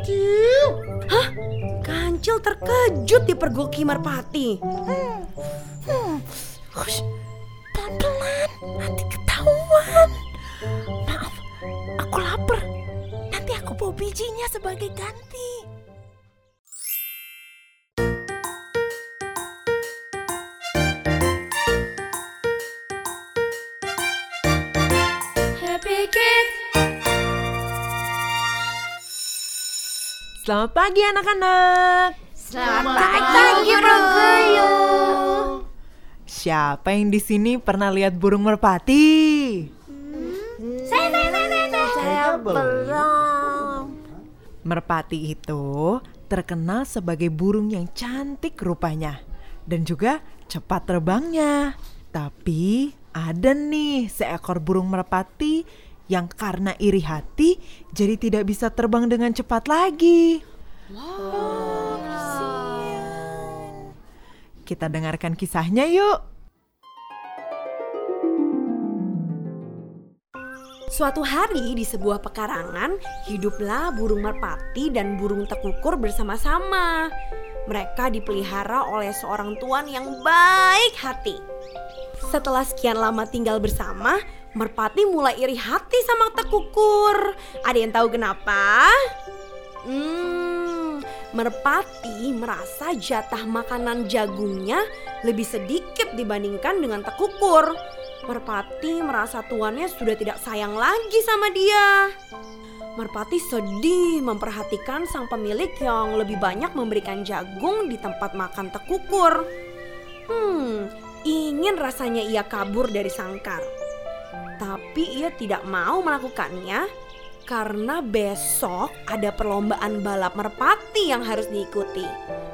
Kancil! Hah? Kancil terkejut dipergoki Merpati. Hmm. Hush, pelan-pelan, nanti ketahuan. Maaf, aku lapar. Nanti aku bawa bijinya sebagai ganti. Selamat pagi anak-anak. Selamat pagi, Bro Guru. Siapa yang di sini pernah lihat burung merpati? Saya, saya, saya, saya, saya. Saya belum. Merpati itu terkenal sebagai burung yang cantik rupanya dan juga cepat terbangnya. Tapi ada nih seekor burung merpati yang karena iri hati jadi tidak bisa terbang dengan cepat lagi. Kita dengarkan kisahnya yuk. Suatu hari di sebuah pekarangan, hiduplah burung merpati dan burung tekukur bersama-sama. Mereka dipelihara oleh seorang tuan yang baik hati. Setelah sekian lama tinggal bersama, merpati mulai iri hati sama tekukur. Ada yang tahu kenapa? Hmm, merpati merasa jatah makanan jagungnya lebih sedikit dibandingkan dengan tekukur. Merpati merasa tuannya sudah tidak sayang lagi sama dia. Merpati sedih memperhatikan sang pemilik yang lebih banyak memberikan jagung di tempat makan tekukur. Hmm, ingin rasanya ia kabur dari sangkar. Tapi ia tidak mau melakukannya karena besok ada perlombaan balap merpati yang harus diikuti.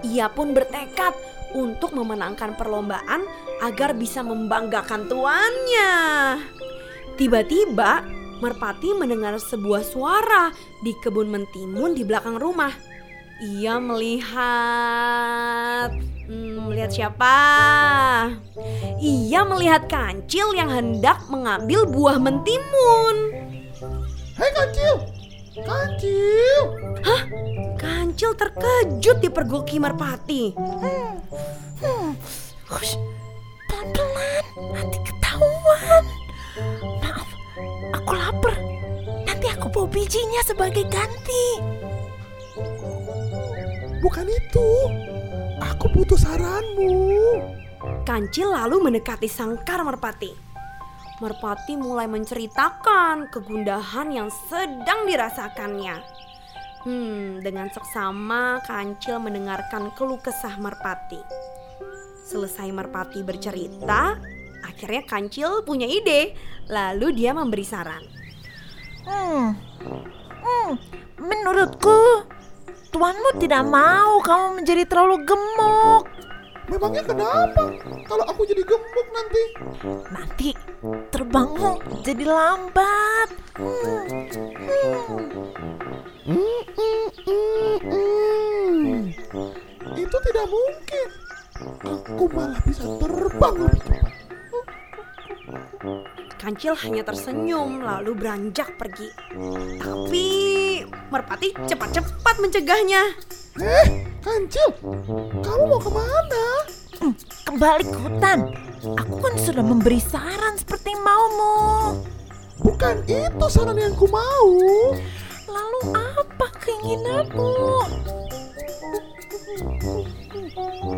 Ia pun bertekad untuk memenangkan perlombaan agar bisa membanggakan tuannya. Tiba-tiba, merpati mendengar sebuah suara di kebun mentimun di belakang rumah. Ia melihat Hmm, melihat siapa? Ia melihat kancil yang hendak mengambil buah mentimun. Hei Kancil! Kancil! Hah? Kancil terkejut dipergoki merpati. Hmm. Hush, pelan-pelan, nanti ketahuan. Maaf, aku lapar. Nanti aku bawa bijinya sebagai ganti. Bukan itu. Aku butuh saranmu. Kancil lalu mendekati sangkar merpati. Merpati mulai menceritakan kegundahan yang sedang dirasakannya. Hmm, dengan seksama Kancil mendengarkan keluh kesah Merpati. Selesai Merpati bercerita, akhirnya Kancil punya ide. Lalu dia memberi saran. Hmm. Hmm, menurutku tuanmu tidak mau kamu menjadi terlalu gemuk. Memangnya kenapa? Kalau aku jadi gemuk nanti. Nanti terbangmu jadi lambat. Kancil hanya tersenyum lalu beranjak pergi. Tapi Merpati cepat-cepat mencegahnya. Eh, Kancil, kamu mau ke mana? Hmm, Kembali ke hutan. Aku kan sudah memberi saran seperti maumu. Bukan itu saran yang ku mau. Lalu apa keinginanmu?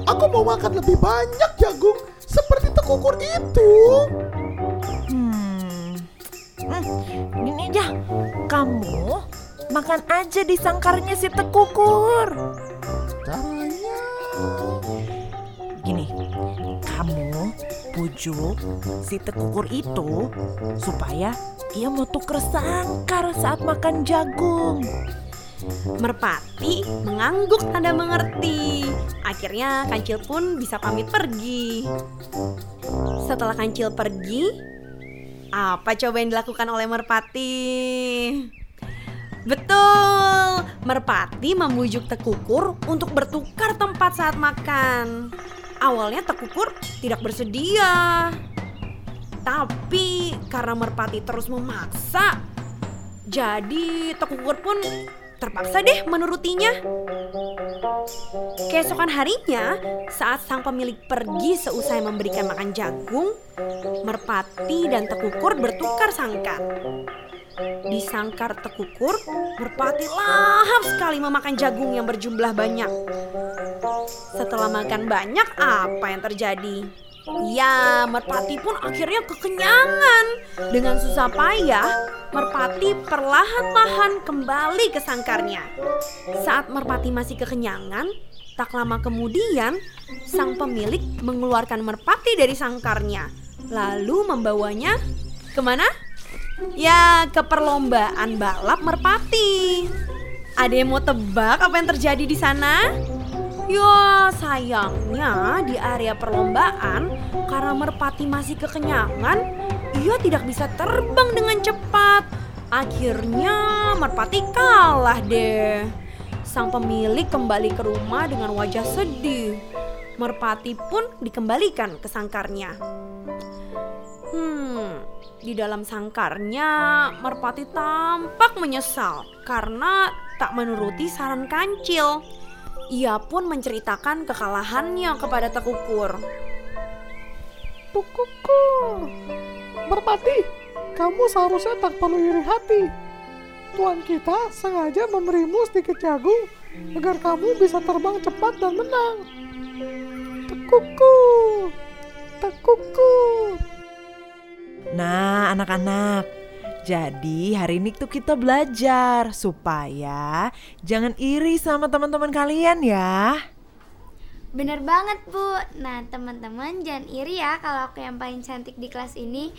Aku mau makan lebih banyak jagung seperti tekukur itu. Kamu makan aja di sangkarnya si tekukur. Caranya Gini, kamu bujuk si tekukur itu supaya ia mau tuker sangkar saat makan jagung. Merpati mengangguk tanda mengerti. Akhirnya Kancil pun bisa pamit pergi. Setelah Kancil pergi, apa coba yang dilakukan oleh Merpati? Betul, Merpati membujuk Tekukur untuk bertukar tempat saat makan. Awalnya Tekukur tidak bersedia. Tapi karena Merpati terus memaksa, jadi Tekukur pun terpaksa deh menurutinya. Keesokan harinya, saat sang pemilik pergi seusai memberikan makan jagung, Merpati dan Tekukur bertukar sangkar. Di sangkar Tekukur, Merpati lahap sekali memakan jagung yang berjumlah banyak. Setelah makan banyak, apa yang terjadi? Ya, Merpati pun akhirnya kekenyangan. Dengan susah payah, Merpati perlahan-lahan kembali ke sangkarnya. Saat Merpati masih kekenyangan, tak lama kemudian sang pemilik mengeluarkan Merpati dari sangkarnya, lalu membawanya ke mana? Ya, ke perlombaan balap Merpati. Ada yang mau tebak apa yang terjadi di sana? Ya sayangnya di area perlombaan karena merpati masih kekenyangan ia tidak bisa terbang dengan cepat. Akhirnya merpati kalah deh. Sang pemilik kembali ke rumah dengan wajah sedih. Merpati pun dikembalikan ke sangkarnya. Hmm, di dalam sangkarnya Merpati tampak menyesal karena tak menuruti saran kancil. Ia pun menceritakan kekalahannya kepada Tekukur. Tekukur, Merpati, kamu seharusnya tak perlu iri hati. Tuan kita sengaja memberimu sedikit jagung agar kamu bisa terbang cepat dan menang. Tekukur, tekukur. Nah, anak-anak, jadi hari ini tuh kita belajar supaya jangan iri sama teman-teman kalian ya. Bener banget Bu Nah teman-teman jangan iri ya kalau aku yang paling cantik di kelas ini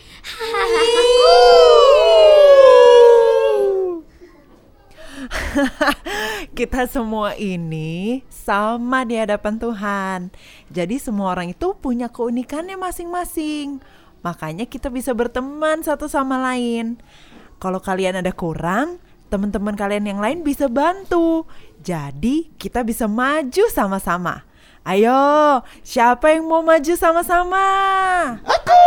Kita semua ini sama di hadapan Tuhan. Jadi semua orang itu punya keunikannya masing-masing. Makanya kita bisa berteman satu sama lain. Kalau kalian ada kurang, teman-teman kalian yang lain bisa bantu. Jadi kita bisa maju sama-sama. Ayo, siapa yang mau maju sama-sama? Aku.